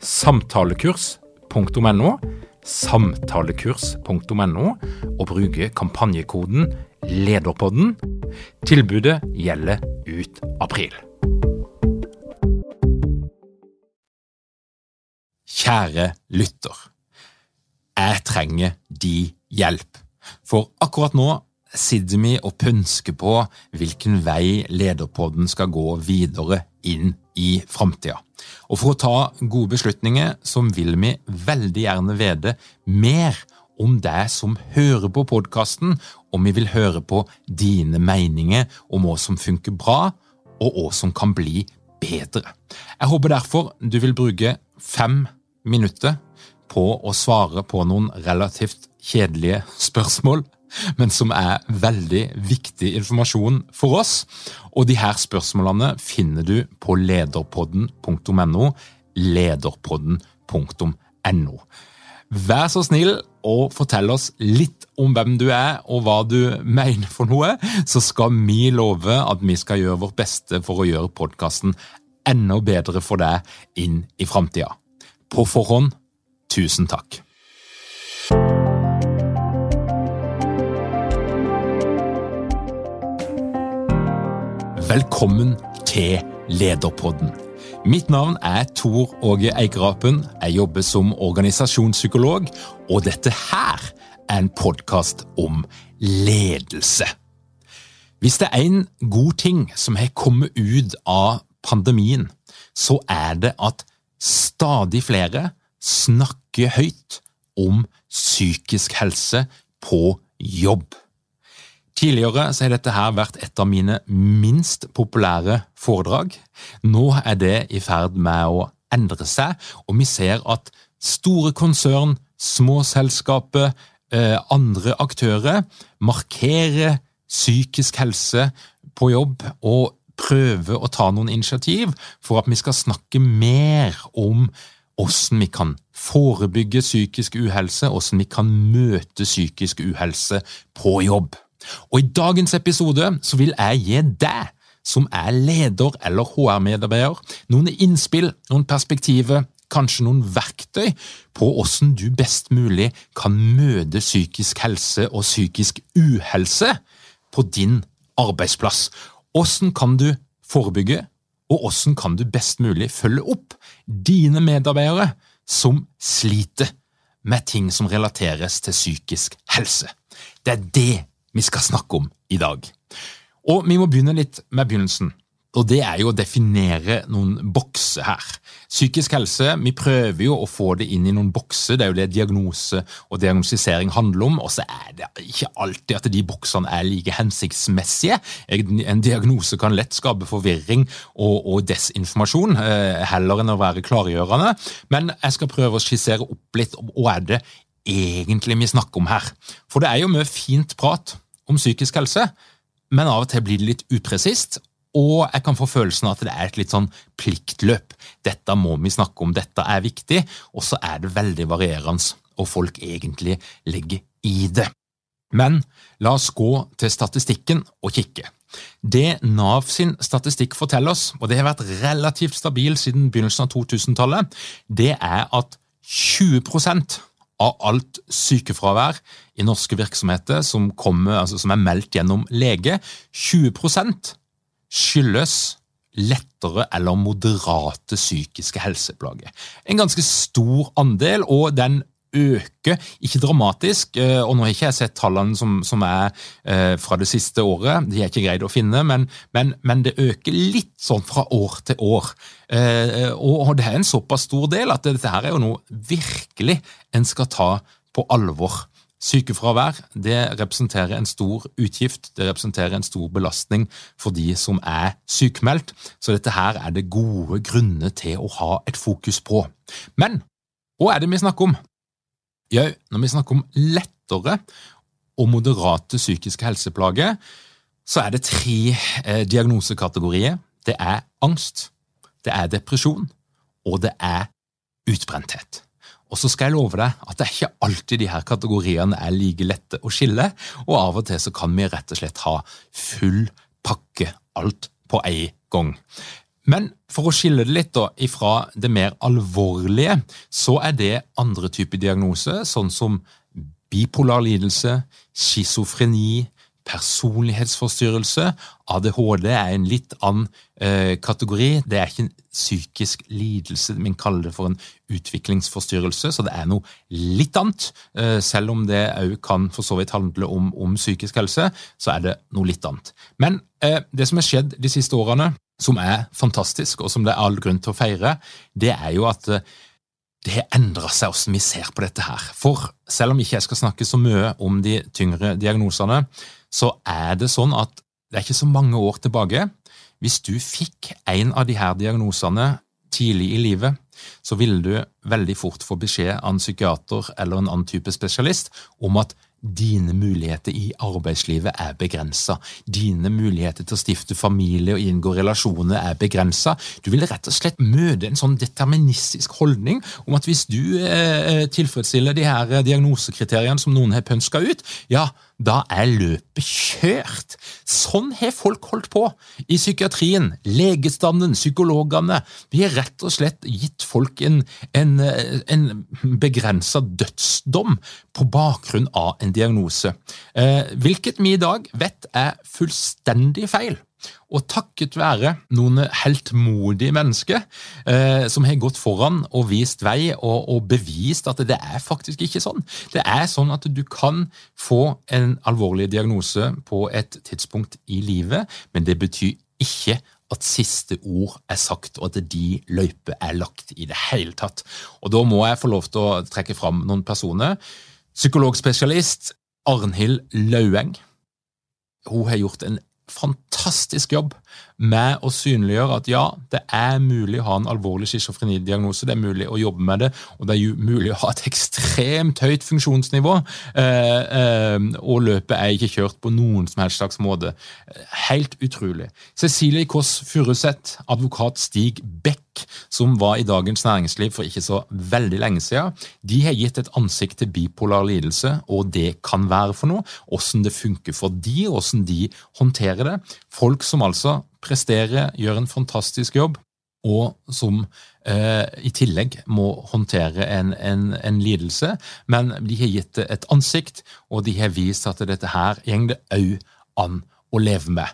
samtalekurs.no, samtalekurs.no, og bruke kampanjekoden LEDERPODDEN. Tilbudet gjelder ut april. Kjære lytter. Jeg trenger de hjelp. For akkurat nå sitter vi og pønsker på hvilken vei Lederpodden skal gå videre inn i framtida. Og for å ta gode beslutninger, så vil vi veldig gjerne vite mer om deg som hører på podkasten, og vi vil høre på dine meninger om hva som funker bra, og hva som kan bli bedre. Jeg håper derfor du vil bruke fem minutter på å svare på noen relativt kjedelige spørsmål men som er veldig viktig informasjon for oss. Og de her spørsmålene finner du på lederpodden.no, lederpodden.no. Vær så snill og fortell oss litt om hvem du er og hva du mener for noe, så skal vi love at vi skal gjøre vårt beste for å gjøre podkasten enda bedre for deg inn i framtida. På forhånd, tusen takk. Velkommen til Lederpodden. Mitt navn er Tor Åge Eikerapen. Jeg jobber som organisasjonspsykolog, og dette her er en podkast om ledelse. Hvis det er en god ting som har kommet ut av pandemien, så er det at stadig flere snakker høyt om psykisk helse på jobb. Tidligere så har dette her vært et av mine minst populære foredrag. Nå er det i ferd med å endre seg, og vi ser at store konsern, små selskaper, eh, andre aktører markerer psykisk helse på jobb og prøver å ta noen initiativ for at vi skal snakke mer om hvordan vi kan forebygge psykisk uhelse, hvordan vi kan møte psykisk uhelse på jobb. Og I dagens episode så vil jeg gi deg, som er leder eller HR-medarbeider, noen innspill, noen perspektiver, kanskje noen verktøy på hvordan du best mulig kan møte psykisk helse og psykisk uhelse på din arbeidsplass. Hvordan kan du forebygge, og hvordan kan du best mulig følge opp dine medarbeidere som sliter med ting som relateres til psykisk helse? Det er det vi skal snakke om i dag. Og vi må begynne litt med begynnelsen. Og det er jo å definere noen bokser her. Psykisk helse, vi prøver jo å få det inn i noen bokser, det er jo det diagnose og diagnostisering handler om, og så er det ikke alltid at de boksene er like hensiktsmessige. En diagnose kan lett skape forvirring og, og desinformasjon, eh, heller enn å være klargjørende. Men jeg skal prøve å skissere opp litt om hva er det egentlig vi snakker om her. For det er jo mye fint prat om psykisk helse, men av og til blir det litt upresist, og jeg kan få følelsen av at det er et litt sånn pliktløp. Dette må vi snakke om, dette er viktig, og så er det veldig varierende hva folk egentlig legger i det. Men la oss gå til statistikken og kikke. Det Nav sin statistikk forteller oss, og det har vært relativt stabil siden begynnelsen av 2000-tallet, det er at 20 av alt sykefravær i norske virksomheter som, kommer, altså som er meldt gjennom lege, 20% skyldes lettere eller moderate psykiske helseplager. En ganske stor andel, og den øker, ikke dramatisk. eh, og Nå har ikke jeg sett tallene som, som er eh, fra det siste året, de er ikke greid å finne, men, men, men det øker litt sånn fra år til år. Eh, og, og det er en såpass stor del at dette her er jo noe virkelig en skal ta på alvor. Sykefravær det representerer en stor utgift, det representerer en stor belastning for de som er sykmeldt, så dette her er det gode grunner til å ha et fokus på. Men hva er det vi snakker om? Jo, når vi snakker om lettere og moderate psykiske helseplager, så er det tre eh, diagnosekategorier. Det er angst, det er depresjon, og det er utbrenthet. Og så skal jeg love deg at det er ikke alltid de her kategoriene er like lette å skille, og av og til så kan vi rett og slett ha full pakke, alt på en gang. Men for å skille det litt da, ifra det mer alvorlige, så er det andre typer diagnoser, sånn som bipolar lidelse, schizofreni, personlighetsforstyrrelse. ADHD er en litt annen eh, kategori. Det er ikke en psykisk lidelse, men kaller det for en utviklingsforstyrrelse, så det er noe litt annet. Eh, selv om det òg kan for så vidt handle om, om, psykisk helse, så er det noe litt annet. Men eh, det som har skjedd de siste årene, som er fantastisk, og som det er all grunn til å feire, det er jo at eh, det har endra seg hvordan vi ser på dette her. For selv om ikke jeg skal snakke så mye om de tyngre diagnosene, så er det sånn at det er ikke så mange år tilbake. Hvis du fikk en av de her diagnosene tidlig i livet, så ville du veldig fort få beskjed av en psykiater eller en annen type spesialist om at Dine muligheter i arbeidslivet er begrensa. Dine muligheter til å stifte familie og inngå relasjoner er begrensa. Du vil rett og slett møte en sånn deterministisk holdning om at hvis du eh, tilfredsstiller de her diagnosekriteriene som noen har pønska ut, ja, da er løpet kjørt. Sånn har folk holdt på i psykiatrien, legestanden, psykologene. Vi har rett og slett gitt folk en, en, en begrensa dødsdom på bakgrunn av en diagnose, eh, hvilket vi i dag vet er fullstendig feil. Og takket være noen heltmodige mennesker eh, som har gått foran og vist vei og, og, bevist at det er faktisk ikke sånn. Det er sånn at du kan få en alvorlig diagnose på et tidspunkt i livet, men det betyr ikke at siste ord er sagt, og at de løyper er lagt i det hele tatt. Og Da må jeg få lov til å trekke fram noen personer. Psykologspesialist Arnhild Laueng. Hun har gjort en fantastisk jobb med å synliggjøre at ja, det er mulig å ha en alvorlig schizofrenidiagnose, det er mulig å jobbe med det, og det er mulig å ha et ekstremt høyt funksjonsnivå. Eh, eh, og løpet er ikke kjørt på noen som helst slags måte. Helt utrolig. Cecilie Kåss Furuseth, advokat Stig Beck, som var i Dagens Næringsliv for ikke så veldig lenge siden, de har gitt et ansikt til bipolar lidelse, og det kan være for noe. Hvordan det funker for de, hvordan de håndterer det. Folk som altså presterer, gjør en fantastisk jobb, og som eh, i tillegg må håndtere en, en, en, lidelse. Men de har gitt det et ansikt, og de har vist at dette her går det òg an å leve med.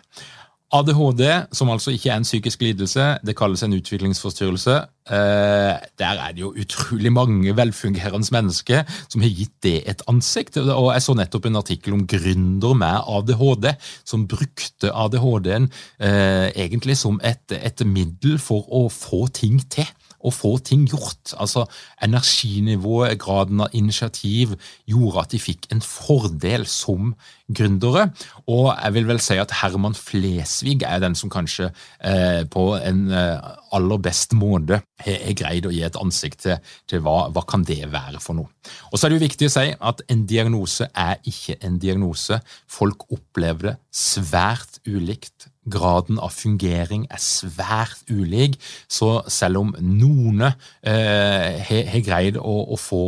ADHD, som altså ikke er en psykisk lidelse, det kalles en utviklingsforstyrrelse. Eh, der er det jo utrolig mange velfungerende mennesker som har gitt det et ansikt. Og Jeg så nettopp en artikkel om gründer med ADHD, som brukte ADHD-en eh, egentlig som et, et middel for å få ting til å få ting gjort. Altså Energinivået, graden av initiativ, gjorde at de fikk en fordel som gründere. Og jeg vil vel si at Herman Flesvig er den som kanskje eh, på en eh, aller best måte har greid å gi et ansikt til, til hva, hva kan det være for noe. Og så er det jo viktig å si at en diagnose er ikke en diagnose. Folk opplever det svært ulikt graden av fungering er svært ulik. Så selv om noen eh, har greid å, å, få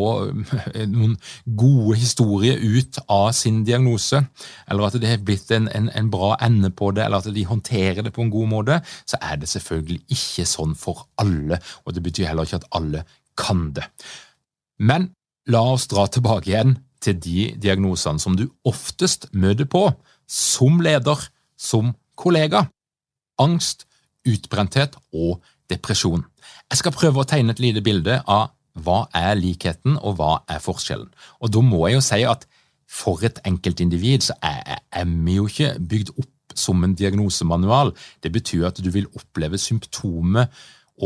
eh, noen gode historier ut av sin diagnose, eller at det har blitt en, en, en, bra ende på det, eller at de håndterer det på en god måte, så er det selvfølgelig ikke sånn for alle. Og det betyr heller ikke at alle kan det. Men la oss dra tilbake igjen til de diagnosene som du oftest møter på som leder, som kollega, angst, utbrenthet og depresjon. Jeg skal prøve å tegne et lite bilde av hva er likheten, og hva er forskjellen? Og da må jeg jo si at for et enkeltindivid så er, vi jo ikke bygd opp som en diagnosemanual. Det betyr at du vil oppleve symptomer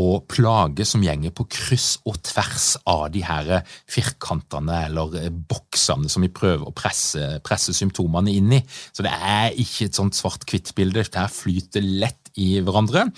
og plager som gjenger på kryss og tvers av de her firkantene eller boksene som vi prøver å presse, presse symptomene inn i. Så det er ikke et sånt svart-hvitt-bilde. Dette flyter lett i hverandre.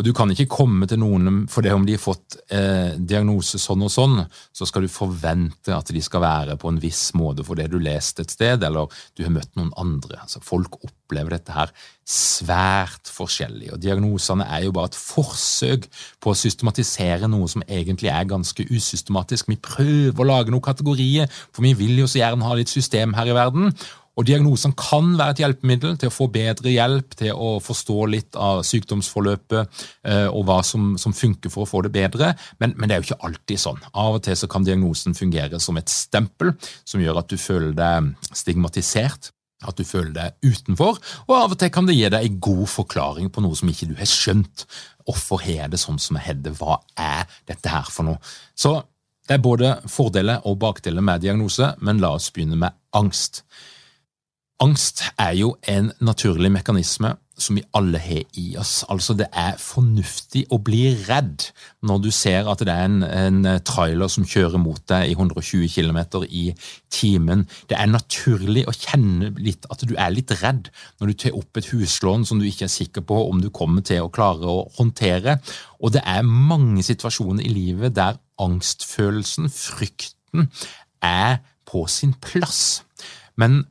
Og du kan ikke komme til noen for det om de har fått eh, diagnose sånn og sånn, så skal du forvente at de skal være på en viss måte for det du leste et sted, eller du har møtt noen andre. Altså, folk opplever dette her svært forskjellig, og diagnosene er jo bare et forsøk på å systematisere noe som egentlig er ganske usystematisk. Vi prøver å lage noen kategorier, for vi vil jo så gjerne ha litt system her i verden, og Diagnosene kan være et hjelpemiddel til å få bedre hjelp, til å forstå litt av sykdomsforløpet eh, og hva som, som, funker for å få det bedre, men, men, det er jo ikke alltid sånn. Av og til så kan diagnosen fungere som et stempel som gjør at du føler deg stigmatisert. At du føler deg utenfor, og av og til kan det gi deg en god forklaring på noe som ikke du har skjønt. Hvorfor har det sånn som jeg har? Hva er dette her for noe? Så det er både fordeler og bakdeler med diagnose, men la oss begynne med angst. Angst er jo en naturlig mekanisme som vi alle har i oss. Altså Det er fornuftig å bli redd når du ser at det er en, en trailer som kjører mot deg i 120 km i timen. Det er naturlig å kjenne litt at du er litt redd når du tar opp et huslån som du ikke er sikker på om du kommer til å klare å håndtere. Og det er mange situasjoner i livet der angstfølelsen, frykten, er på sin plass. Men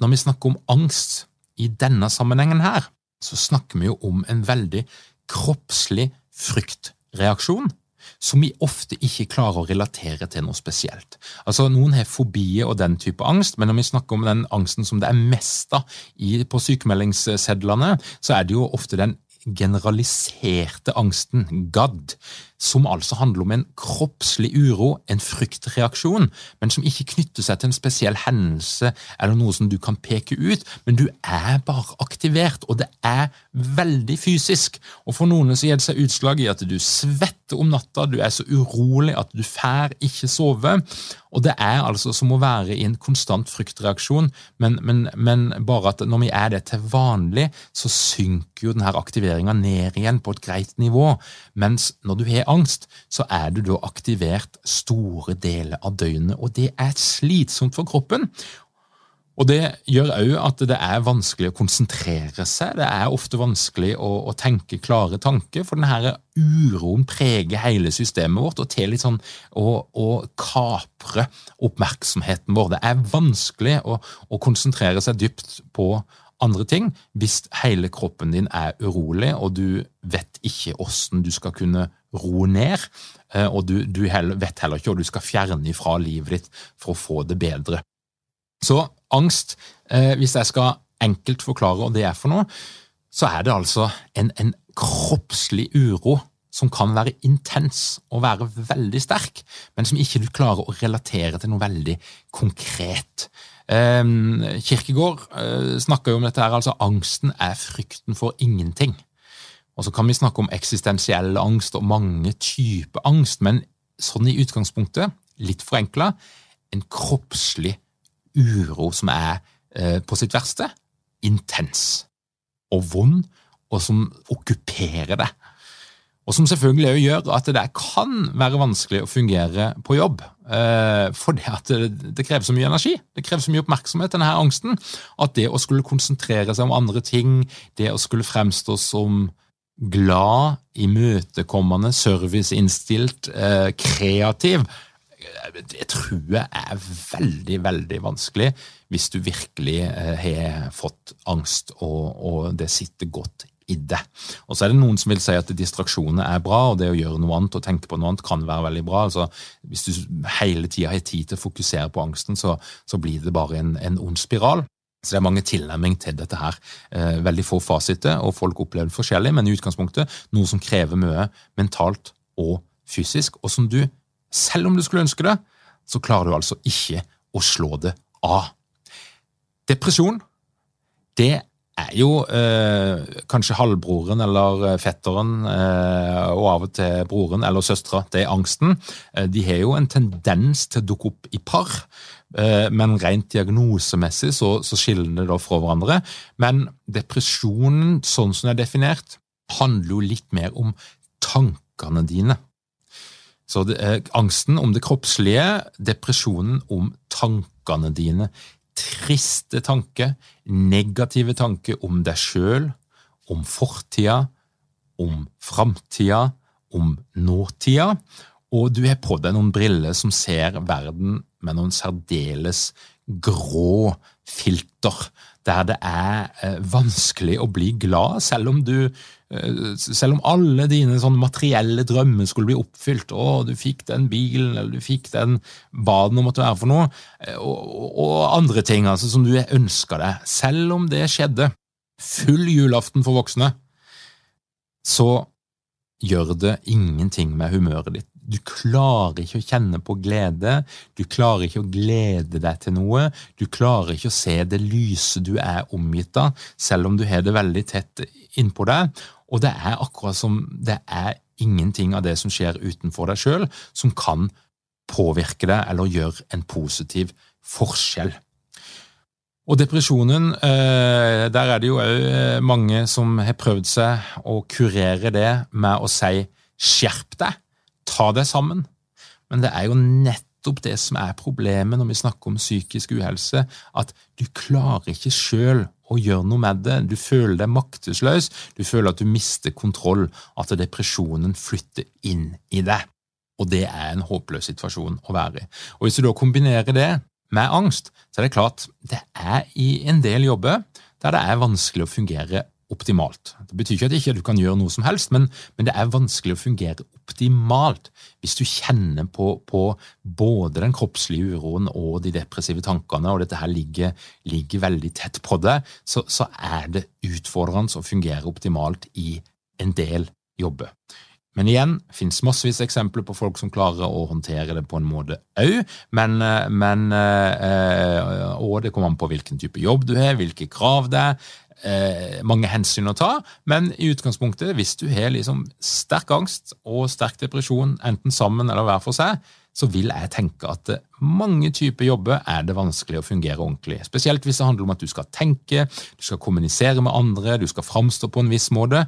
når vi snakker om angst i denne sammenhengen her, så snakker vi jo om en veldig kroppslig fryktreaksjon som vi ofte ikke klarer å relatere til noe spesielt. Altså, Noen har fobier og den type angst, men når vi snakker om den angsten som det er mest av på sykemeldingssedlene, så er det jo ofte den generaliserte angsten, GAD, som altså handler om en kroppslig uro, en fryktreaksjon, men som ikke knytter seg til en spesiell hendelse eller noe som du kan peke ut, men du er bare aktivert, og det er veldig fysisk. Og For noen så gir det seg utslag i at du svetter om natta, du er så urolig at du fær ikke sove, og det er altså som å være i en konstant fryktreaksjon, men, men, men bare at når vi er det til vanlig, så synker jo denne aktiveringa ned igjen på et greit nivå, mens når du har angst, så er du da aktivert store deler av døgnet, og det er slitsomt for kroppen. Og Det gjør òg at det er vanskelig å konsentrere seg. Det er ofte vanskelig å, å tenke klare tanker, for denne uroen preger hele systemet vårt og til litt sånn å, å kapre oppmerksomheten vår. Det er vanskelig å, å konsentrere seg dypt på andre ting hvis hele kroppen din er urolig, og du vet ikke hvordan du skal kunne ro ned, eh, og du, du vet heller ikke hva du skal fjerne ifra livet ditt for å få det bedre. Så angst, eh, hvis jeg skal enkelt forklare hva det er for noe, så er det altså en, en kroppslig uro som kan være intens og være veldig sterk, men som ikke du klarer å relatere til noe veldig konkret. Um, Kirkegård uh, snakker jo om dette her, altså angsten er frykten for ingenting. Og så kan vi snakke om eksistensiell angst og mange typer angst, men sånn i utgangspunktet, litt forenkla, en kroppslig uro som er eh, på sitt verste intens og vond, og som okkuperer det. Og som selvfølgelig òg gjør at det kan være vanskelig å fungere på jobb. Eh, det, at det, krever så mye energi, det krever så mye oppmerksomhet, denne her angsten, at det å skulle konsentrere seg om andre ting, det å skulle fremstå som glad, imøtekommende, serviceinnstilt, eh, kreativ. Det tror jeg er veldig, veldig vanskelig hvis du virkelig eh, har fått angst og, og det sitter godt i det. Og så er det noen som vil si at distraksjoner er bra, og det å gjøre noe annet og tenke på noe annet kan være veldig bra. Altså, hvis du hele tida har tid til å fokusere på angsten, så, så blir det bare en, en ond spiral. Så det er mange tilnærming til dette her. Eh, veldig få fasiter, og folk opplever det forskjellig, men i utgangspunktet noe som krever mye mentalt og fysisk, og som du, selv om du skulle ønske det, så klarer du altså ikke å slå det av. Depresjon, det er jo eh, kanskje halvbroren eller eh, fetteren, eh, og av og til broren eller søstera til angsten. Eh, de har jo en tendens til å dukke opp i par, men rent diagnosemessig så, så skiller det da fra hverandre. Men depresjonen, sånn som det er definert, handler jo litt mer om tankene dine. Så det eh, angsten om det kroppslige, depresjonen om tankene dine triste tanker, negative tanker om deg sjøl, om fortida, om framtida, om nåtida, og du har på deg noen briller som ser verden med noen særdeles grå filter der det er eh, vanskelig å bli glad, selv om, du, eh, selv om alle dine sånn materielle drømmer skulle bli oppfylt. Å, du fikk den bilen, eller du fikk den baden det måtte være for noe, eh, og, og andre ting altså, som du ønska deg. Selv om det skjedde, full julaften for voksne, så gjør det ingenting med humøret ditt. Du klarer ikke å kjenne på glede, du klarer ikke å glede deg til noe, du klarer ikke å se det lyse du er omgitt av, selv om du har det veldig tett innpå deg. Og det er akkurat som det er ingenting av det som skjer utenfor deg sjøl, som kan påvirke deg eller gjøre en positiv forskjell. Og depresjonen, eh, der er det jo òg eh, mange som har prøvd seg å kurere det med å si 'skjerp deg', ta deg sammen. Men det er jo nettopp det som er problemet når vi snakker om psykisk uhelse, at du klarer ikke sjøl å gjøre noe med det. Du føler deg maktesløs, du føler at du mister kontroll, at depresjonen flytter inn i deg. Og det er en håpløs situasjon å være i. Og Hvis du da kombinerer det med angst, så er det klart det er i en del jobber der det er vanskelig å fungere optimalt. Det betyr ikke at ikke du kan gjøre noe som helst, men, men, det er vanskelig å fungere optimalt hvis du kjenner på, på, både den kroppslige uroen og de depressive tankene, og dette her ligger, ligger veldig tett på deg, så, så er det utfordrende å fungere optimalt i en del jobber. Men igjen, det finnes massevis eksempler på folk som klarer å håndtere det på en måte òg. Men, men, eh, og det kommer an på hvilken type jobb du har, hvilke krav det er, eh, mange hensyn å ta, men i utgangspunktet, hvis du har liksom sterk angst og sterk depresjon, enten sammen eller hver for seg, så vil jeg tenke at mange typer jobber er det vanskelig å fungere ordentlig. Spesielt hvis det handler om at du skal tenke, du skal kommunisere med andre, du skal framstå på en viss måte.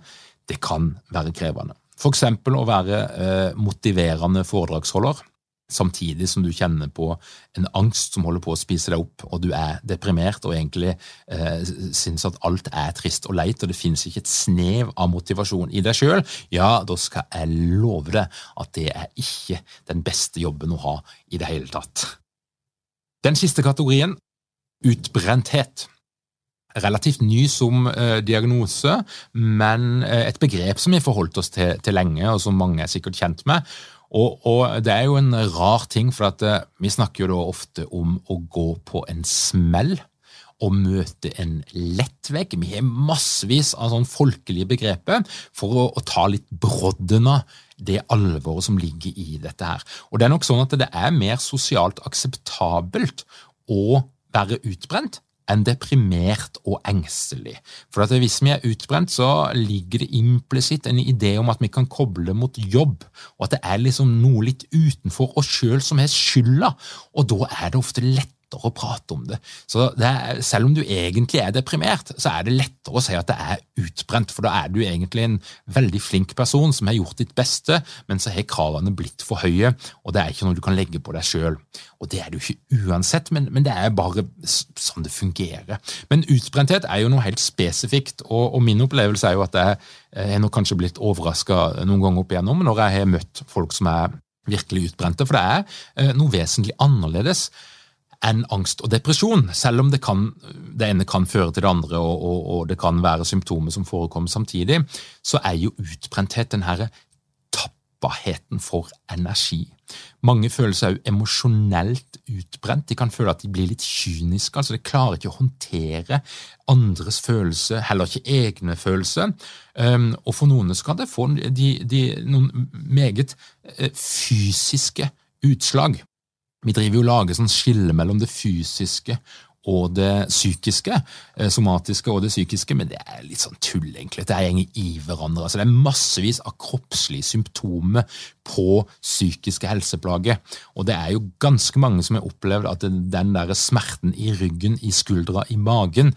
Det kan være krevende. Eksempel å være eh, motiverende foredragsholder samtidig som du kjenner på en angst som holder på å spise deg opp, og du er deprimert og egentlig eh, syns at alt er trist og leit, og det finnes ikke et snev av motivasjon i deg sjøl, ja, da skal jeg love deg at det er ikke den beste jobben å ha i det hele tatt. Den siste kategorien, utbrenthet. Relativt ny som eh, diagnose, men eh, et begrep som vi forholdt oss til, til lenge, og som mange er sikkert kjent med. Og, og, Det er jo en rar ting, for at eh, vi snakker jo da ofte om å gå på en smell og møte en lettvegg. Vi har massevis av sånn folkelige begreper for å, å ta litt brodden av det alvoret som ligger i dette her. Og Det er nok sånn at det er mer sosialt akseptabelt å være utbrent enn deprimert og engstelig. For Hvis vi er utbrent, så ligger det implisitt en idé om at vi kan koble mot jobb, og at det er liksom noe litt utenfor oss sjøl som har skylda. Og da er det ofte lett lettere å prate om det. Så det er, Selv om du egentlig er deprimert, så er det lettere å si at det er utbrent, for da er du egentlig en veldig flink person som har gjort ditt beste, men så har kravene blitt for høye, og det er ikke noe du kan legge på deg sjøl. Og det er det jo ikke uansett, men, men, det er bare sånn det fungerer. Men utbrenthet er jo noe helt spesifikt, og, og min opplevelse er jo at jeg, jeg er nok kanskje blitt overraska noen ganger opp igjennom når jeg har møtt folk som er virkelig utbrente, for det er eh, noe vesentlig annerledes enn angst og depresjon, selv om det, kan, det ene kan føre til det andre, og, og, og, det kan være symptomer som forekommer samtidig, så er jo utbrenthet den herre tappaheten for energi. Mange føler seg jo emosjonelt utbrent. De kan føle at de blir litt kyniske. altså De klarer ikke å håndtere andres følelse, heller ikke egne følelser. Um, og for noen skal det få de, de, noen meget uh, fysiske utslag. Vi driver jo og lager sånn skille mellom det fysiske og det psykiske. Eh, somatiske og det psykiske, men det er litt sånn tull, egentlig. Det går i hverandre. Altså, det er massevis av kroppslige symptomer på psykiske helseplager. Og det er jo ganske mange som har opplevd at den der smerten i ryggen, i skuldra, i magen,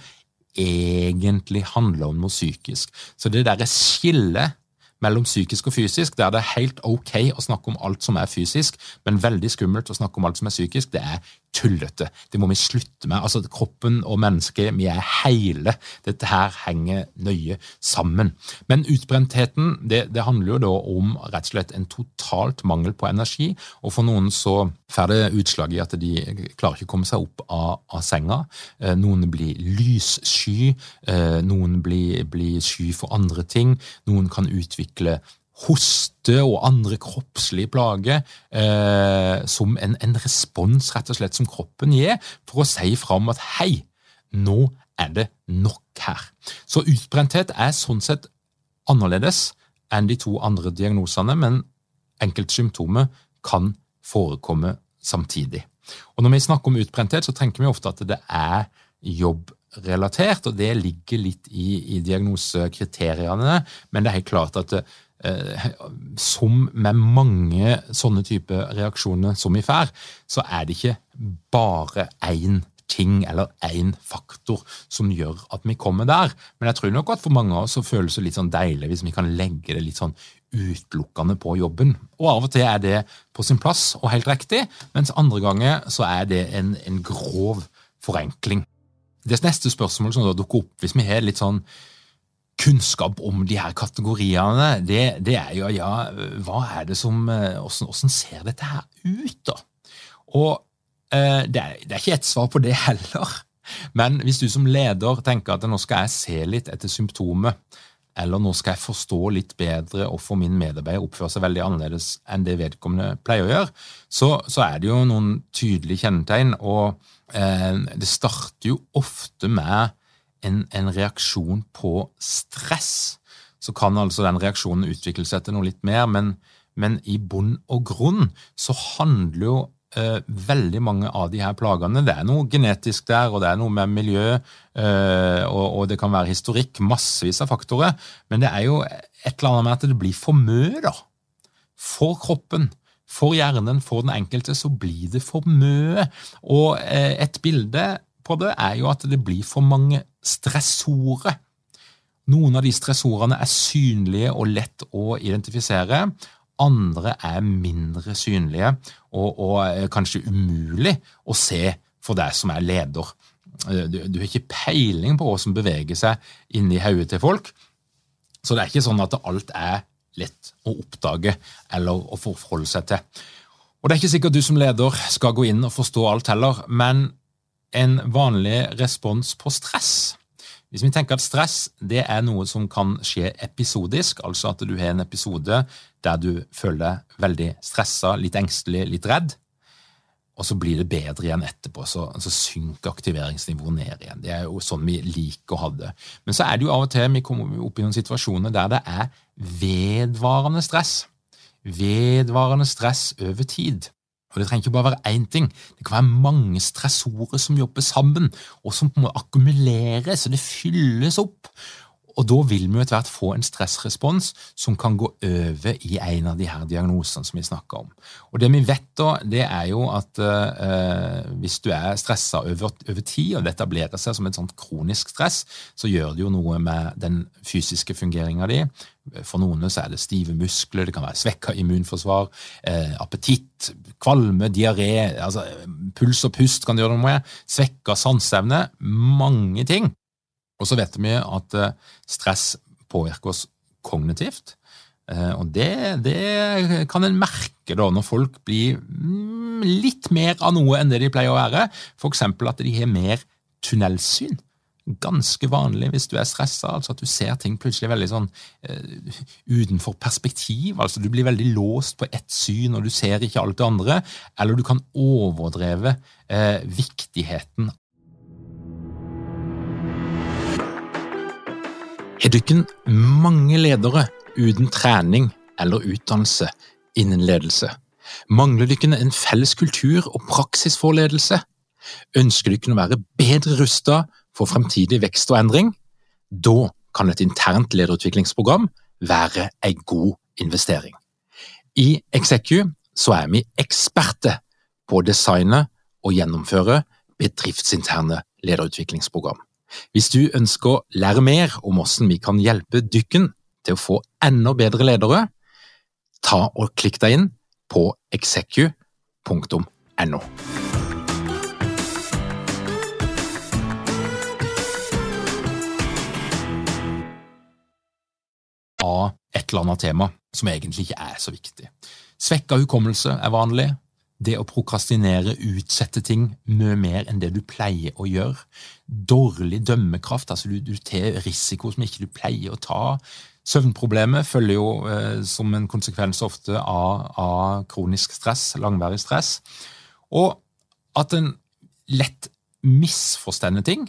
egentlig handler om noe psykisk. Så det derre skillet mellom psykisk og fysisk, der det er helt ok å snakke om alt som er fysisk, men veldig skummelt å snakke om alt som er psykisk, det er tullete. Det må vi slutte med. Altså, Kroppen og mennesket, vi er hele. Dette her henger nøye sammen. Men utbrentheten det, det handler jo da om rett og slett en totalt mangel på energi. Og for noen så får det utslag i at de klarer ikke å komme seg opp av, av senga. Eh, noen blir lyssky, eh, noen blir, blir sky for andre ting. Noen kan utvikle hoste og andre kroppslige plager eh, som en, en, respons rett og slett som kroppen gir for å si fra om at hei, nå er det nok her. Så utbrenthet er sånn sett annerledes enn de to andre diagnosene, men enkeltsymptomer kan forekomme samtidig. Og Når vi snakker om utbrenthet, så tenker vi ofte at det er jobbrelatert, og det ligger litt i, i diagnosekriteriene, men det er helt klart at Eh, som med mange sånne type reaksjoner som vi får, så er det ikke bare én ting eller én faktor som gjør at vi kommer der. Men jeg tror nok at for mange av oss så føles det litt sånn deilig hvis vi kan legge det litt sånn utelukkende på jobben. Og av og til er det på sin plass og helt riktig, mens andre ganger så er det en, en grov forenkling. Det neste spørsmålet som dukker opp hvis vi har litt sånn kunnskap om de her kategoriene, det, det er jo ja, hva er det som Hvordan hvordan ser dette her ut, da? Og eh, det, er, det er ikke ett svar på det heller. Men hvis du som leder tenker at nå skal jeg se litt etter symptomet, eller nå skal jeg forstå litt bedre hvorfor min medarbeider oppfører seg veldig annerledes enn det vedkommende pleier å gjøre, så, så er det jo noen tydelige kjennetegn. Og eh, det starter jo ofte med en, en, reaksjon på stress, så kan altså den reaksjonen utvikle seg til noe litt mer, men, men i bunn og grunn så handler jo eh, veldig mange av de her plagene Det er noe genetisk der, og det er noe med miljø, eh, og, og, det kan være historikk, massevis av faktorer, men det er jo et eller annet med at det blir for mye, da. For kroppen. For hjernen, for den enkelte, så blir det for mye. Og eh, et bilde på det, er jo at det blir for mange stressorer. Noen av de stressorene er synlige og lett å identifisere. Andre er mindre synlige og, og kanskje umulig å se for deg som er leder. Du, du har ikke peiling på hva som beveger seg inni hodet til folk. Så det er ikke sånn at alt er lett å oppdage eller å forholde seg til. Og Det er ikke sikkert du som leder skal gå inn og forstå alt heller, men en vanlig respons på stress. Hvis vi tenker at stress det er noe som kan skje episodisk, altså at du har en episode der du føler deg veldig stressa, litt engstelig, litt redd, og så blir det bedre igjen etterpå, så, så synker aktiveringsnivået ned igjen. Det er jo sånn vi liker å ha det. Men så er det jo av og til vi kommer opp i noen situasjoner der det er vedvarende stress. Vedvarende stress over tid. Og Det trenger ikke bare være én ting. Det kan være mange stressorer som jobber sammen, og som på en måte akkumuleres, så det fylles opp. Og Da vil vi etter hvert få en stressrespons som kan gå over i en av de her diagnosene som vi snakker om. Og Det vi vet, da, det er jo at eh, hvis du er stressa over, over, tid, og det etablerer seg som et sånt kronisk stress, så gjør det jo noe med den fysiske fungeringa di. For noen så er det stive muskler, det kan være svekka immunforsvar, eh, appetitt, kvalme, diaré, altså, puls og pust kan det gjøre noe med, svekka sanseevne, mange ting. Og så vet vi at eh, stress påvirker oss kognitivt. Eh, og det, det kan en merke da når folk blir mm, litt mer av noe enn det de pleier å være. F.eks. at de har mer tunnelsyn ganske vanlig hvis du er stressa, altså at du ser ting plutselig veldig sånn uh, utenfor perspektiv. altså Du blir veldig låst på ett syn, og du ser ikke alt det andre. Eller du kan overdreve uh, viktigheten. Du ikke mange ledere uten trening eller utdannelse innen ledelse? Mangler ikke en felles kultur og praksis for ledelse? Ønsker du å være bedre rusta for fremtidig vekst og endring? Da kan et internt lederutviklingsprogram være en god investering. I Execu er vi eksperter på å designe og gjennomføre bedriftsinterne lederutviklingsprogram. Hvis du ønsker å lære mer om hvordan vi kan hjelpe dykken til å få enda bedre ledere, ta og klikk deg inn på execu.no. Av et eller annet tema som egentlig ikke er så viktig. Svekka hukommelse er vanlig. Det å prokrastinere, utsette ting mye mer enn det du pleier å gjøre. Dårlig dømmekraft, altså du, du tar risiko som ikke du pleier å ta. Søvnproblemet følger jo eh, som en konsekvens ofte av, av, kronisk stress, langvarig stress. Og at en lett misforstår ting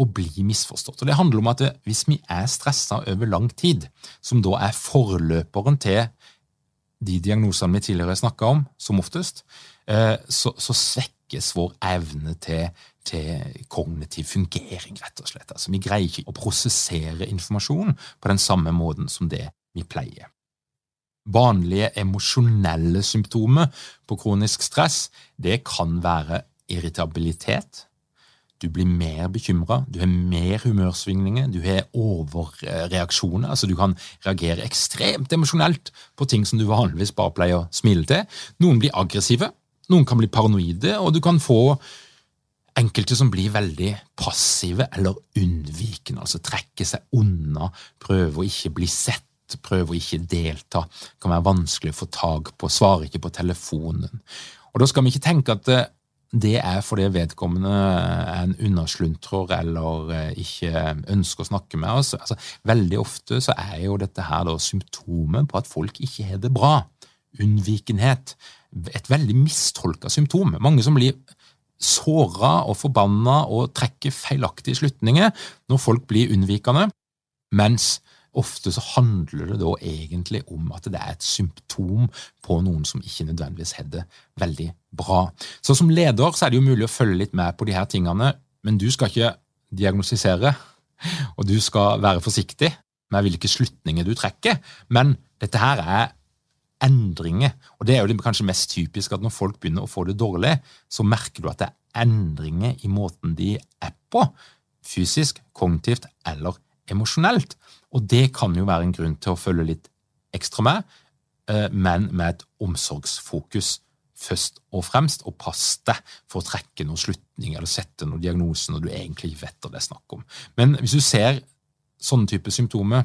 og blir misforstått. Og Det handler om at hvis vi er stressa over lang tid, som da er forløperen til de diagnosene vi tidligere har snakka om, som oftest, eh, så, så svekkes vår evne til, til, kognitiv fungering, rett og slett. Altså, vi greier ikke å prosessere informasjon på den samme måten som det vi pleier. Vanlige emosjonelle symptomer på kronisk stress det kan være irritabilitet, du blir mer bekymra, du har mer humørsvingninger, du har overreaksjoner. altså Du kan reagere ekstremt emosjonelt på ting som du vanligvis bare pleier å smile til. Noen blir aggressive, noen kan bli paranoide, og du kan få enkelte som blir veldig passive eller unnvikende, altså trekke seg unna, prøve å ikke bli sett prøve å ikke delta, kan være vanskelig å få tak på, svare ikke på telefonen. Og Da skal vi ikke tenke at det er fordi vedkommende er en unnasluntrer eller eh, ikke ønsker å snakke med oss. Altså, veldig ofte så er jo dette her da symptomet på at folk ikke har det bra. Unnvikenhet. Et veldig mistolka symptom. Mange som blir såra og forbanna og trekker feilaktige slutninger når folk blir unnvikende, mens Ofte så handler det da egentlig om at det er et symptom på noen som ikke nødvendigvis har det veldig bra. Så som leder så er det jo mulig å følge litt med på de her tingene, men du skal ikke diagnostisere, og du skal være forsiktig med hvilke slutninger du trekker. Men dette her er endringer, og det er jo det kanskje mest typisk at når folk begynner å få det dårlig, så merker du at det er endringer i måten de er på, fysisk, kognitivt eller emosjonelt. Og det kan jo være en grunn til å følge litt ekstra med, eh, men med et omsorgsfokus først og fremst, og pass deg for å trekke noen slutning eller sette noen diagnose når du egentlig ikke vet hva det er snakk om. Men hvis du ser sånne type symptomer,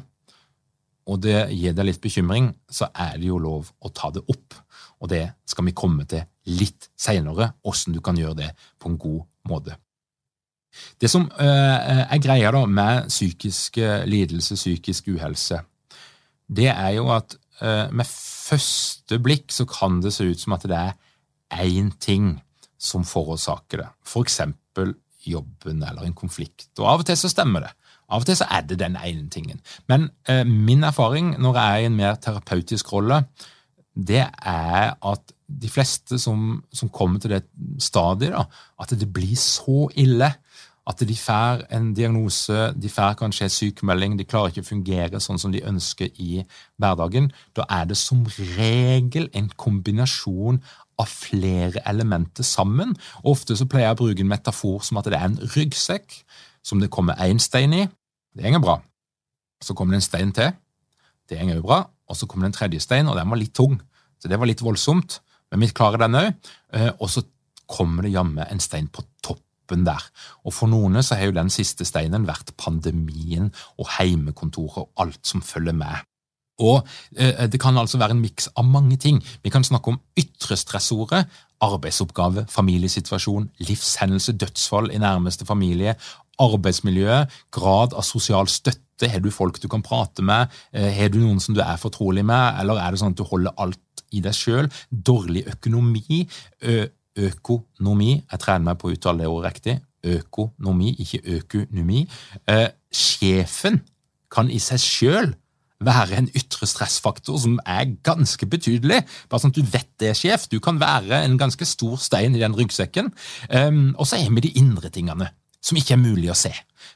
og det gir deg litt bekymring, så er det jo lov å ta det opp. Og det skal vi komme til litt seinere, åssen du kan gjøre det på en god måte. Det som eh, er greia da med psykiske lidelser, psykisk uhelse, det er jo at eh, med første blikk så kan det se ut som at det er én ting som forårsaker det. For eksempel jobben eller en konflikt. Og av og til så stemmer det. Av og til så er det den ene tingen. Men eh, min erfaring når jeg er i en mer terapeutisk rolle, det er at de fleste som, som kommer til det stadiet, da, at det blir så ille at de får en diagnose, de får kanskje en sykemelding, de klarer ikke å fungere sånn som de ønsker i hverdagen. Da er det som regel en kombinasjon av flere elementer sammen. Ofte så pleier jeg å bruke en metafor som at det er en ryggsekk som det kommer én stein i. Det går bra. Så kommer det en stein til. Det går jo bra. Og så kommer det en tredje stein, og den var litt tung. Så det var litt voldsomt. Men vi klarer den òg. Eh, og så kommer det jammen en stein på topp toppen der. Og For noen så har jo den siste steinen vært pandemien og heimekontoret og alt som følger med. Og eh, Det kan altså være en miks av mange ting. Vi kan snakke om ytre stressordet, arbeidsoppgave, familiesituasjon, livshendelse, dødsfall i nærmeste familie, arbeidsmiljøet, grad av sosial støtte. Har du folk du kan prate med? Eh, har du noen som du er fortrolig med, eller er det sånn at du holder alt i deg sjøl? Dårlig økonomi, økonomi. Jeg trener meg på å uttale det ordet riktig. Økonomi, ikke økonomi. Eh, sjefen kan i seg sjøl være en ytre stressfaktor som er ganske betydelig. Bare sånn at du vet det, sjef. Du kan være en ganske stor stein i den ryggsekken. Eh, og så er vi de indre tingene som ikke er mulig å se.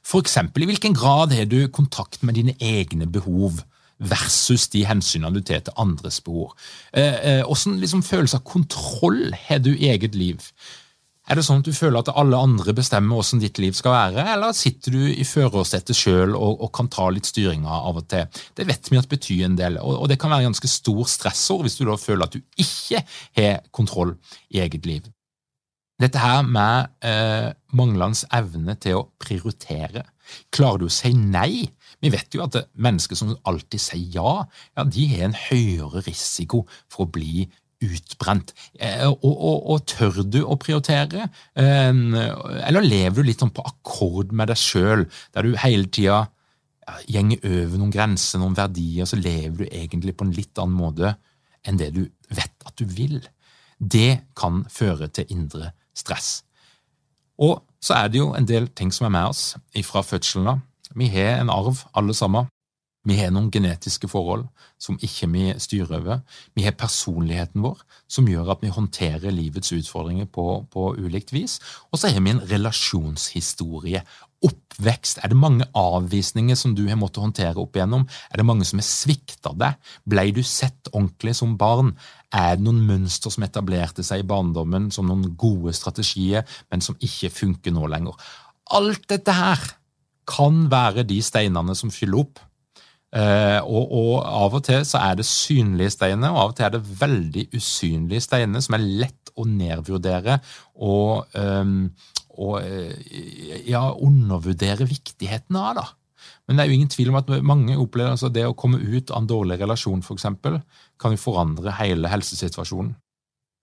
For eksempel, i hvilken grad har du kontakt med dine egne behov? Versus de hensynene du tar til andres behov. Hvilken eh, eh, liksom, følelse av kontroll har du i eget liv? Er det sånn at du føler at alle andre bestemmer hvordan ditt liv skal være, eller sitter du i førersetet sjøl og, og, kan ta litt styringa av og til? Det vet vi at betyr en del, og, og det kan være ganske stor stressord hvis du da føler at du ikke har kontroll i eget liv. Dette her med eh, manglende evne til å prioritere. Klarer du å si nei? Vi vet jo at mennesker som alltid sier ja, ja de har en høyere risiko for å bli utbrent. Eh, og, og, og, tør du å prioritere, eller lever du litt sånn på akkord med deg sjøl, der du hele tida gjenger over noen grenser, noen verdier, så lever du egentlig på en litt annen måte enn det du vet at du vil. Det kan føre til indre stress. Og så er det jo en del ting som er med oss fra fødselen av. Vi har en arv, alle sammen. Vi har noen genetiske forhold som ikke vi styrer over. Vi har personligheten vår, som gjør at vi håndterer livets utfordringer på, på ulikt vis. Og så har vi en relasjonshistorie. Oppvekst. Er det mange avvisninger som du har måttet håndtere opp igjennom? Er det mange som har svikta deg? Blei du sett ordentlig som barn? Er det noen mønster som etablerte seg i barndommen som noen gode strategier, men som ikke funker nå lenger? Alt dette her kan være de steinene som fyller opp Eh, og, og, av og til så er det synlige steiner, og av og til er det veldig usynlige steiner som er lett å nedvurdere og, um, og uh, ja, undervurdere viktigheten av. da. Men det er jo ingen tvil om at mange opplever altså det å komme ut av en dårlig relasjon eksempel, kan jo forandre hele helsesituasjonen.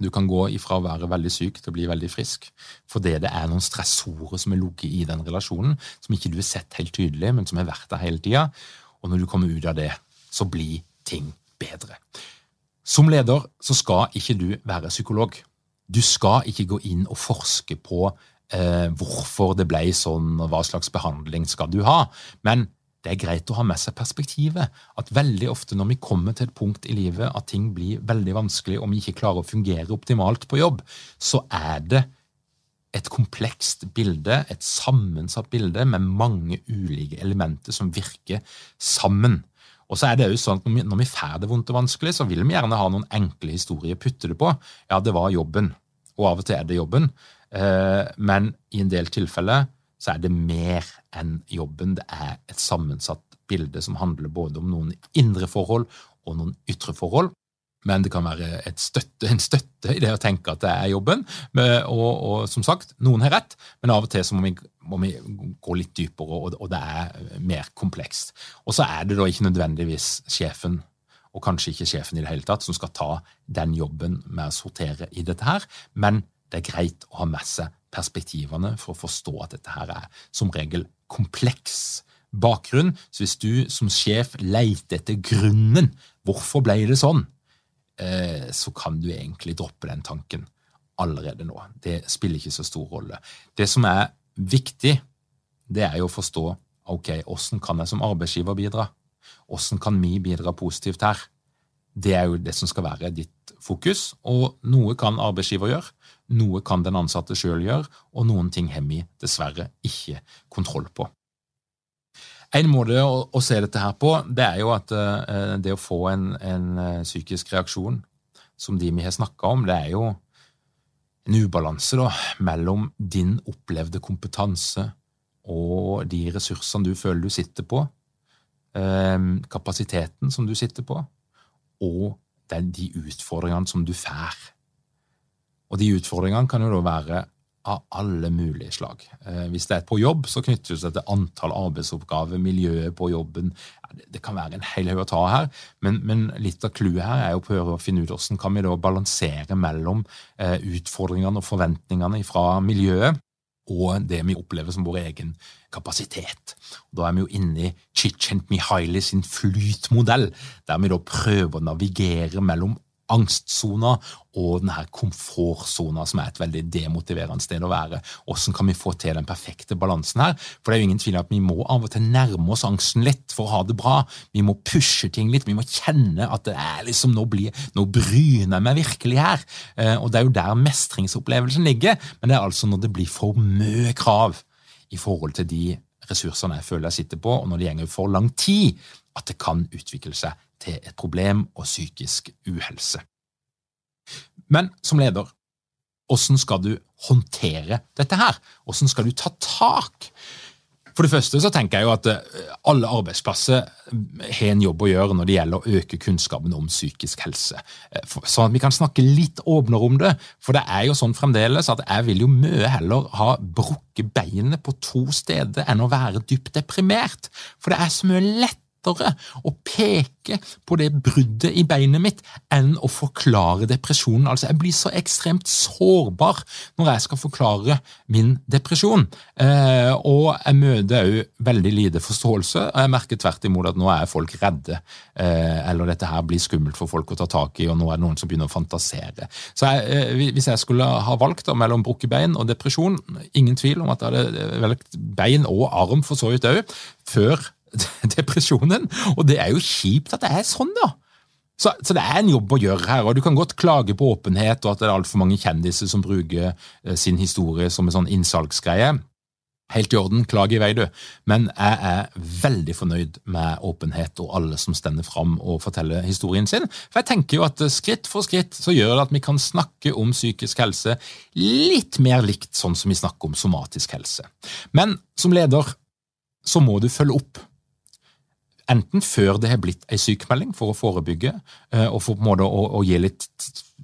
Du kan gå ifra å være veldig syk til å bli veldig frisk fordi det er noen stressorer som er ligget i den relasjonen, som ikke du har sett helt tydelig, men som har vært der hele tida. Og når du kommer ut av det, så blir ting bedre. Som leder så skal ikke du være psykolog. Du skal ikke gå inn og forske på eh, hvorfor det ble sånn, og hva slags behandling skal du ha. Men det er greit å ha med seg perspektivet. At veldig ofte når vi kommer til et punkt i livet at ting blir veldig vanskelig, og vi ikke klarer å fungere optimalt på jobb, så er det et komplekst bilde, et sammensatt bilde med mange ulike elementer som virker sammen. Og så er det jo sånn at Når vi får det vondt og vanskelig, så vil vi gjerne ha noen enkle historier å putte det på. Ja, det var jobben, og av og til er det jobben. Eh, men i en del tilfeller så er det mer enn jobben. Det er et sammensatt bilde som handler både om noen indre forhold og noen ytre forhold men det kan være støtte, en støtte i det å tenke at det er jobben. Og, og, som sagt, noen har rett, men av og til må vi, må vi gå litt dypere, og, og, det er mer komplekst. Og så er det da ikke nødvendigvis sjefen, og kanskje ikke sjefen i det hele tatt, som skal ta den jobben med å sortere i dette her, men det er greit å ha med seg perspektivene for å forstå at dette her er som regel kompleks bakgrunn. Så hvis du som sjef leter etter grunnen, hvorfor ble det sånn? Eh, så kan du egentlig droppe den tanken allerede nå. Det spiller ikke så stor rolle. Det som er viktig, det er jo å forstå ok, hvordan kan jeg som arbeidsgiver bidra? Hvordan kan vi bidra positivt her? Det er jo det som skal være ditt fokus. Og noe kan arbeidsgiver gjøre, noe kan den ansatte sjøl gjøre, og noen ting har vi dessverre ikke kontroll på. En måte å, se dette her på, det er jo at uh, det å få en, en uh, psykisk reaksjon som de vi har snakka om, det er jo en ubalanse da, mellom din opplevde kompetanse og de ressursene du føler du sitter på, uh, kapasiteten som du sitter på, og de utfordringene som du får. Og de utfordringene kan jo da være av alle mulige slag. Eh, hvis det er på jobb, så knytter det seg til antall arbeidsoppgaver, miljøet på jobben. det kan være en hel haug å ta her, men, men litt av clouet her er å prøve å finne ut hvordan kan vi da balansere mellom eh, utfordringene og forventningene fra miljøet og det vi opplever som vår egen kapasitet. Da er vi jo inne i Chichent Mihaili sin flytmodell, der vi da prøver å navigere mellom angstsona og den her komfortsona, som er et veldig demotiverende sted å være. Hvordan kan vi få til den perfekte balansen her? For det er jo ingen tvil om at vi må av og til nærme oss angsten litt for å ha det bra. Vi må pushe ting litt, vi må kjenne at det er liksom, nå, blir, nå bryner jeg meg virkelig her. Eh, og det er jo der mestringsopplevelsen ligger, men det er altså når det blir for mye krav i forhold til de ressursene jeg føler jeg sitter på, og når det gjenger for lang tid, at det kan utvikle seg til et problem og psykisk uhelse. Men som leder, hvordan skal du håndtere dette her? Hvordan skal du ta tak? For det første så tenker jeg jo at eh, alle arbeidsplasser har en jobb å gjøre når det gjelder å øke kunnskapen om psykisk helse. Sånn at vi kan snakke litt åpnere om det. For det er jo sånn fremdeles at jeg vil jo mye heller ha brukket beinet på to steder enn å være dypt deprimert. For det er så mye lett lettere å peke på det bruddet i beinet mitt enn å forklare depresjonen. Altså, Jeg blir så ekstremt sårbar når jeg skal forklare min depresjon. Eh, og jeg møter òg veldig lite forståelse, og jeg merker tvert imot at nå er folk redde. Eh, eller dette her blir skummelt for folk å ta tak i, og nå er det noen som begynner å fantasere. Så jeg, eh, Hvis jeg skulle ha valgt da, mellom brukket bein og depresjon, ingen tvil om at jeg hadde valgt bein og arm for så vidt òg, før depresjonen. Og det er jo kjipt at det er sånn, da. Så, så, det er en jobb å gjøre her, og du kan godt klage på åpenhet og at det er altfor mange kjendiser som bruker eh, sin historie som en sånn innsalgsgreie. Helt i orden, klag i vei, du. Men jeg er veldig fornøyd med åpenhet og alle som stender fram og forteller historien sin. For jeg tenker jo at skritt for skritt så gjør det at vi kan snakke om psykisk helse litt mer likt sånn som vi snakker om somatisk helse. Men som leder så må du følge opp. Enten før det har blitt en sykemelding for å forebygge eh, og for på en måte å, å, gi litt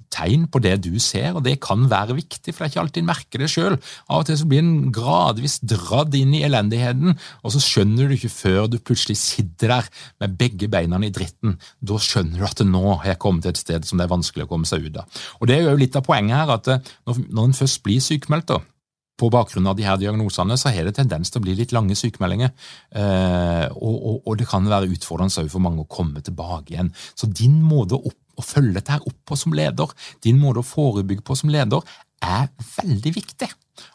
tegn på det du ser, og det kan være viktig, for det er ikke alltid en merker det sjøl. Av og til så blir en gradvis dratt inn i elendigheten, og så skjønner du ikke før du plutselig sitter der med begge beina i dritten. Da skjønner du at nå har jeg kommet til et sted som det er vanskelig å komme seg ut av. Og Det er jo litt av poenget her, at eh, når en først blir sykemeldt, da, på bakgrunn av de her diagnosene så har det tendens til å bli litt lange sykemeldinger. Eh, og, og, og, det kan være utfordrende for mange å komme tilbake igjen. Så din måte å, å følge dette opp på som leder, din måte å forebygge på som leder, er veldig viktig.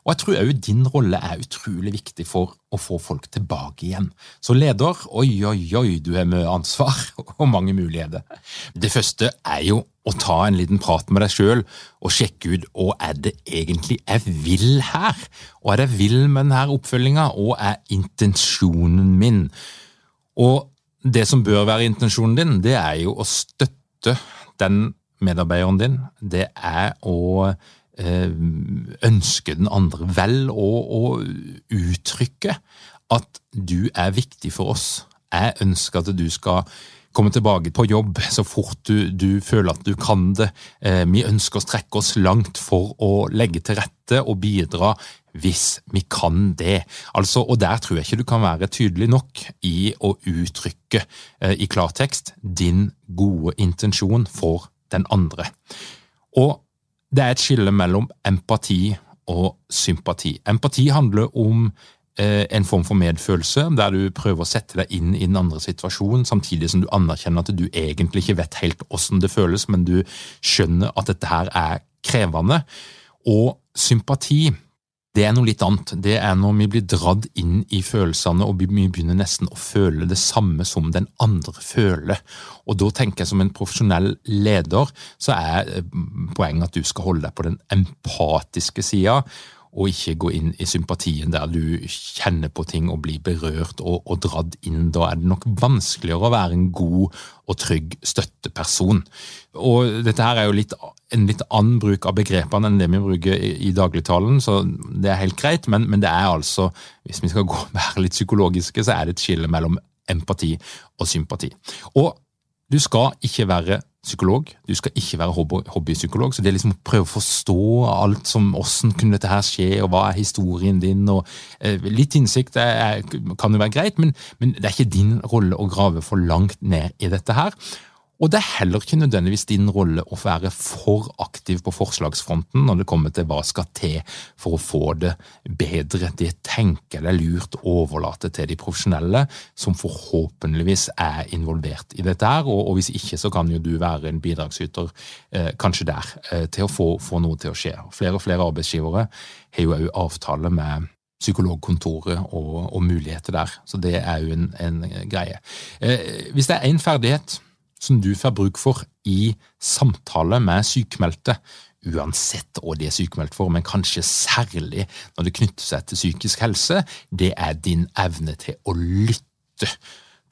Og jeg tror òg din rolle er utrolig viktig for å få folk tilbake igjen. Så leder, oi, oi, oi, du har mye ansvar og mange muligheter. Det første er jo å ta en liten prat med deg sjøl og sjekke ut hva er det egentlig jeg vil her. Hva er det jeg vil med denne oppfølginga, hva er intensjonen min? Og det som bør være intensjonen din, det er jo å støtte den medarbeideren din. Det er å ønske den andre vel og, og uttrykke at du er viktig for oss. Jeg ønsker at du skal komme tilbake på jobb så fort du, du føler at du kan det. Eh, vi ønsker å strekke oss langt for å legge til rette og bidra hvis vi kan det. Altså, og Der tror jeg ikke du kan være tydelig nok i å uttrykke eh, i klartekst din gode intensjon for den andre. Og det er et skille mellom empati og sympati. Empati handler om eh, en form for medfølelse, der du prøver å sette deg inn i den andre situasjonen, samtidig som du anerkjenner at du egentlig ikke vet helt hvordan det føles, men du skjønner at dette her er krevende. Og sympati det er noe litt annet. Det er når vi blir dratt inn i følelsene og vi begynner nesten å føle det samme som den andre føler. Og Da tenker jeg som en profesjonell leder så er eh, poenget at du skal holde deg på den empatiske sida og ikke gå inn i sympatien der du kjenner på ting og blir berørt og, og dratt inn. Da er det nok vanskeligere å være en god og trygg støtteperson. Og Dette her er jo litt, en litt annen bruk av begrepene enn det vi bruker i, i dagligtalen, så det er helt greit, men, men, det er altså, hvis vi skal gå, være litt psykologiske, så er det et skille mellom empati og sympati. Og du skal ikke være psykolog, du skal ikke være hobbypsykolog. Så det er liksom å prøve å forstå alt som åssen kunne dette her skje, og hva er historien din, og eh, Litt innsikt er, kan jo være greit, men, men, det er ikke din rolle å grave for langt ned i dette her. Og det er heller ikke nødvendigvis din rolle å være for aktiv på forslagsfronten når det kommer til hva skal til for å få det bedre. Det tenker jeg det er lurt å overlate til de profesjonelle, som forhåpentligvis er involvert i dette. her, og, hvis ikke så kan jo du være en bidragsyter eh, kanskje der, eh, til å få, få, noe til å skje. Flere og flere arbeidsgivere har jo òg avtale med psykologkontoret og, og, muligheter der, så det er jo en, en greie. Eh, hvis det er én ferdighet som du får bruk for i samtale med sykmeldte, uansett hva de er sykemeldt for, men kanskje særlig når det knytter seg til psykisk helse, det er din evne til å lytte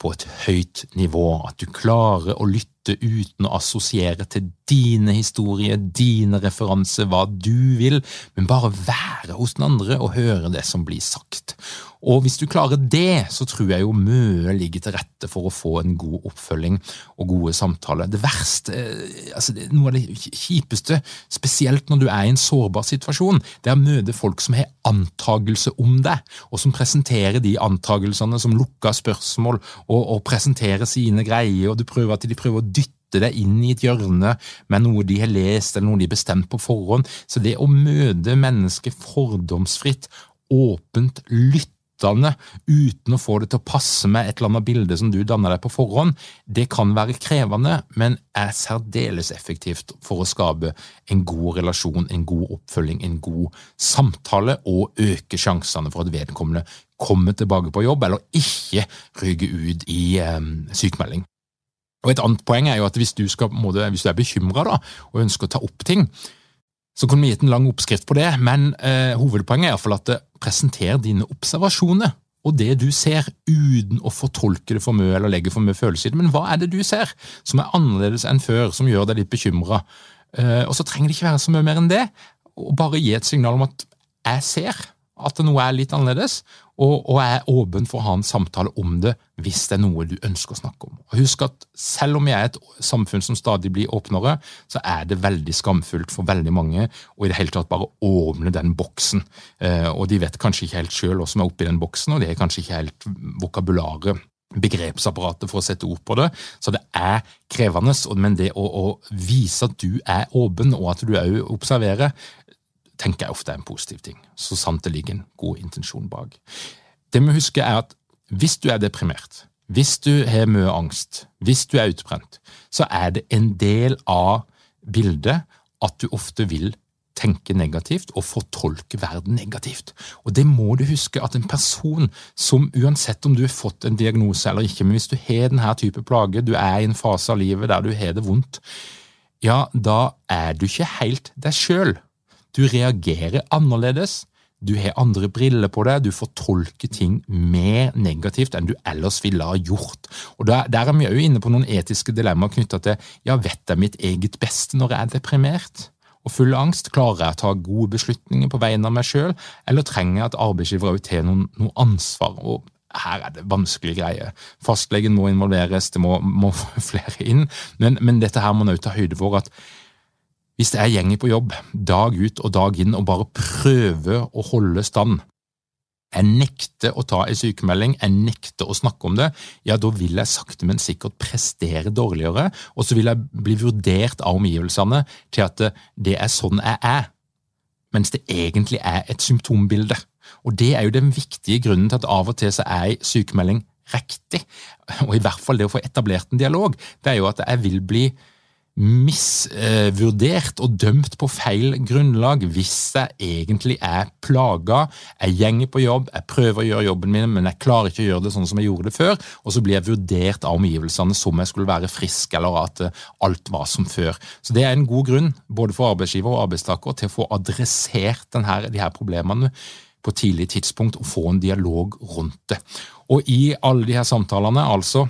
på et høyt nivå. At du klarer å lytte uten å assosiere til dine historier, dine referanser, hva du vil, men bare være hos den andre og høre det som blir sagt. Og hvis du klarer det, så tror jeg jo mye ligger til rette for å få en god oppfølging og gode samtaler. Det verste, eh, altså noe av det kjipeste, spesielt når du er i en sårbar situasjon, det er å møte folk som har antagelse om deg, og som presenterer de antagelsene som lukka spørsmål, og, og presenterer sine greier, og du prøver at de prøver å dytte deg inn i et hjørne med noe de har lest eller noe de har bestemt på forhånd. Så det å møte mennesket fordomsfritt, åpent, lytte uten å få det til å passe med et eller annet bilde som du danner deg på forhånd, det kan være krevende, men er særdeles effektivt for å skape en god relasjon, en god oppfølging, en god samtale, og øke sjansene for at vedkommende kommer tilbake på jobb eller ikke ryker ut i eh, sykemelding. Og Et annet poeng er jo at hvis du, skal, hvis du er bekymra og ønsker å ta opp ting, så kunne vi gitt en lang oppskrift på det, men eh, hovedpoenget er iallfall at det presenterer dine observasjoner og det du ser, uten å fortolke det for mye eller legge for mye følelse i det. Men hva er det du ser som er annerledes enn før, som gjør deg litt bekymra? Eh, og så trenger det ikke være så mye mer enn det, og bare gi et signal om at jeg ser at noe er litt annerledes, og, og er åpen for å ha en samtale om det hvis det er noe du ønsker å snakke om. Og Husk at selv om vi er et samfunn som stadig blir åpnere, så er det veldig skamfullt for veldig mange å i det hele tatt bare åpne den boksen. Eh, og de vet kanskje ikke helt sjøl hva som er oppi den boksen, og det er kanskje ikke helt vokabularet begrepsapparatet for å sette ord på det. Så det er krevende, men det å, å vise at du er åpen, og at du òg observerer, tenker jeg ofte er en positiv ting. Så sant det ligger en god intensjon bak. Det vi husker er at hvis du er deprimert, hvis du har mye angst, hvis du er utbrent, så er det en del av bildet at du ofte vil tenke negativt og fortolke verden negativt. Og det må du huske at en person som uansett om du har fått en diagnose eller ikke, men hvis du har denne type plage, du er i en fase av livet der du har det vondt, ja, da er du ikke helt deg sjøl. Du reagerer annerledes. Du har andre briller på deg, du fortolker ting mer negativt enn du ellers ville ha gjort. Og Der, er vi òg inne på noen etiske dilemmaer knytta til ja, vet jeg mitt eget beste når jeg er deprimert og full angst? Klarer jeg å ta gode beslutninger på vegne av meg sjøl, eller trenger jeg at arbeidsgiver òg tar noen, noe ansvar? Og her er det vanskelige greier. Fastlegen må involveres, det må, må flere inn, men, men dette her må man òg ta høyde for at hvis det er gjenger på jobb dag ut og dag inn og bare prøver å holde stand, jeg nekter å ta en sykemelding, jeg nekter å snakke om det, ja, da vil jeg sakte, men sikkert prestere dårligere, og så vil jeg bli vurdert av omgivelsene til at det er sånn jeg er, mens det egentlig er et symptombilde. Og det er jo den viktige grunnen til at av og til så er en sykemelding riktig, og i hvert fall det å få etablert en dialog, det er jo at jeg vil bli misvurdert og dømt på feil grunnlag hvis jeg egentlig er plaga. Jeg gjenger på jobb, jeg prøver å gjøre jobben min, men jeg klarer ikke å gjøre det sånn som jeg gjorde det før, og så blir jeg vurdert av omgivelsene som jeg skulle være frisk, eller at eh, alt var som før. Så Det er en god grunn, både for arbeidsgiver og arbeidstaker, til å få adressert denne, de her problemene på tidlig tidspunkt og få en dialog rundt det. Og i alle de her samtalene, altså,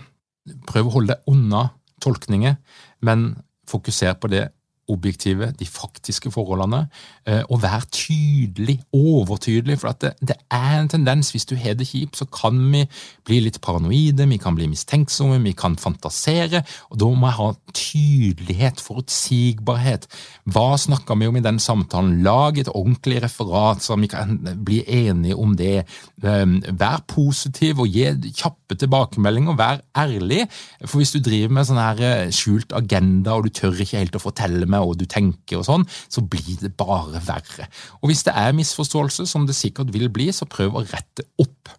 prøv å holde deg unna tolkninger, men Fokuser på det objektive, de faktiske forholdene, eh, og vær tydelig, overtydelig. For det, det, er en tendens, hvis du har det kjipt, så kan vi bli litt paranoide, vi kan bli mistenksomme, vi kan fantasere. og Da må jeg ha tydelighet, forutsigbarhet. Hva snakker vi om i den samtalen? Lag et ordentlig referat, så vi kan bli enige om det. Ehm, vær positiv og gi kjappe tilbakemeldinger, vær ærlig. For hvis du driver med sånn her eh, skjult agenda og du tør ikke helt å fortelle meg hva du tenker, og sånn, så blir det bare verre. Og Hvis det er misforståelse, som det sikkert vil bli, så prøv å rette opp.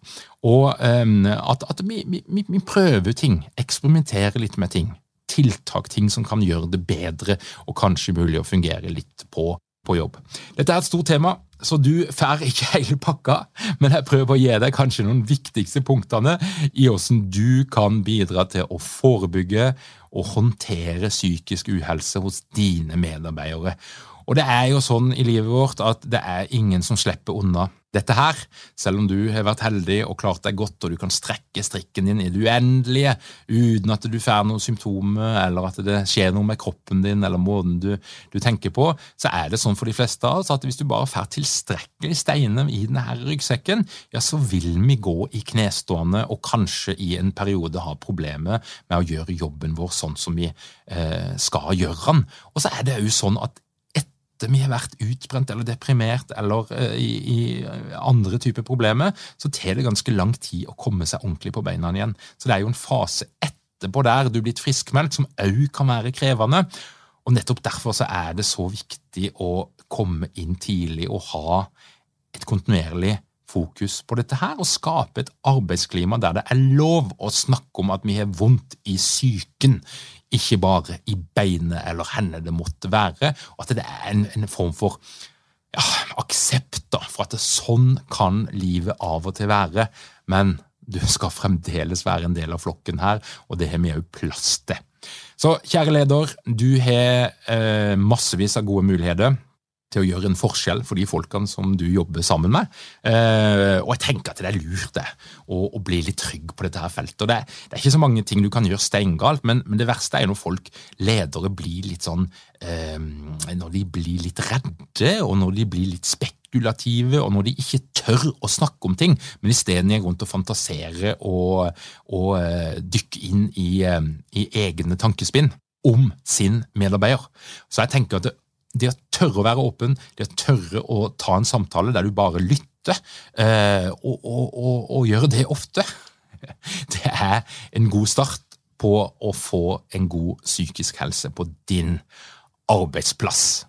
Og um, at, at vi, vi, vi, prøver ting, eksperimenterer litt med ting. Tiltak, ting som kan gjøre det bedre og kanskje mulig å fungere litt på, på jobb. Dette er et stort tema så du får ikke hele pakka, men jeg prøver å gi deg kanskje noen viktigste punktene i hvordan du kan bidra til å forebygge og håndtere psykisk uhelse hos dine medarbeidere. Og det er jo sånn i livet vårt at det er ingen som slipper unna dette her, selv om du har vært heldig og klart deg godt og du kan strekke strikken din i det uendelige uten at du får noen symptomer eller at det skjer noe med kroppen din eller måten du, du, tenker på, så er det sånn for de fleste av oss at hvis du bare får tilstrekkelig steiner i denne ryggsekken, ja, så vil vi gå i knestående og kanskje i en periode ha problemer med å gjøre jobben vår sånn som vi eh, skal gjøre den. Og så er det jo sånn at vi har vært utbrent eller deprimert eller uh, i, i, andre typer problemer, så tar det ganske lang tid å komme seg ordentlig på beina igjen. Så det er jo en fase etterpå der du er blitt friskmeldt, som òg kan være krevende. Og nettopp derfor så er det så viktig å komme inn tidlig og ha et kontinuerlig fokus på dette her, og skape et arbeidsklima der det er lov å snakke om at vi har vondt i psyken, ikke bare i beinet eller henne det måtte være, og at det er en, en form for ja, aksept da, for at det, sånn kan livet av og til være. Men du skal fremdeles være en del av flokken her, og det har vi òg plass til. Så kjære leder, du har eh, massevis av gode muligheter til å gjøre en forskjell for de folkene som du jobber sammen med. Eh, og jeg tenker at det er lurt det, å, å bli litt trygg på dette her feltet. Og det, det, er ikke så mange ting du kan gjøre steingalt, men, men det verste er når folk, ledere, blir litt sånn eh, Når de blir litt redde, og når de blir litt spekulative, og når de ikke tør å snakke om ting, men isteden går rundt og fantasere og, og uh, dykke inn i, uh, i egne tankespinn om sin medarbeider. Så jeg tenker at det, det å tørre å være åpen, det å tørre å ta en samtale der du bare lytter, eh, og, og, og, og gjøre det ofte, det er en god start på å få en god psykisk helse på din arbeidsplass.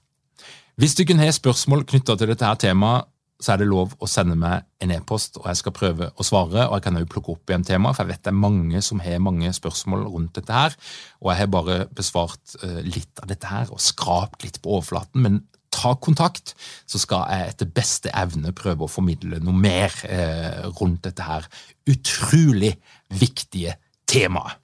Hvis du kunne ha spørsmål knytta til dette her temaet, så er det lov å sende meg en e-post, og jeg skal prøve å svare. og Jeg kan også plukke opp igjen tema, for jeg vet det er mange som har mange spørsmål rundt dette. her, og Jeg har bare besvart eh, litt av dette her og skrapt litt på overflaten. Men ta kontakt, så skal jeg etter beste evne prøve å formidle noe mer eh, rundt dette her utrolig viktige temaet.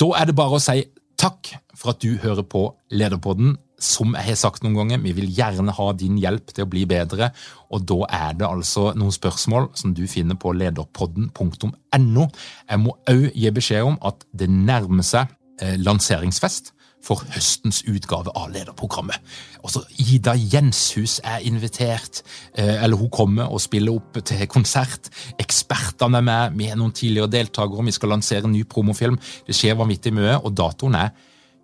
Da er det bare å si takk for at du hører på Lederpodden som jeg har sagt noen ganger, vi vil gjerne ha din hjelp til å bli bedre. Og da er det altså noen spørsmål som du finner på lederpodden.no. Jeg må òg gi beskjed om at det nærmer seg eh, lanseringsfest for høstens utgave av lederprogrammet. Også Ida Jenshus er invitert, eh, eller hun kommer og spiller opp til konsert. Ekspertene er med, vi er noen tidligere deltakere, vi skal lansere en ny promofilm. Det skjer vanvittig mye, og datoen er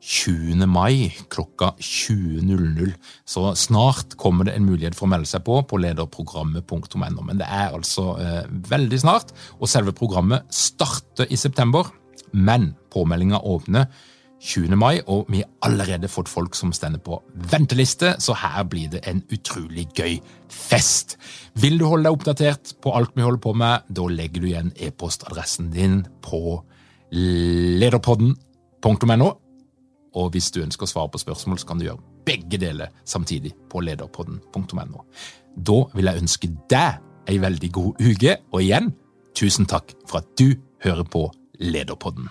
20. mai klokka 20.00. Så snart kommer det en mulighet for å melde seg på på lederprogrammet.no. Men det er altså eh, veldig snart, og selve programmet starter i september. Men påmeldinga åpner 20. mai, og vi har allerede fått folk som stender på venteliste, så her blir det en utrolig gøy fest. Vil du holde deg oppdatert på alt vi holder på med, da legger du igjen e-postadressen din på lederpodden.no. Og hvis du ønsker å svare på spørsmål, så kan du gjøre begge deler samtidig på lederpodden.no. Da vil jeg ønske deg ei veldig god uke, og igjen, tusen takk for at du hører på Lederpodden.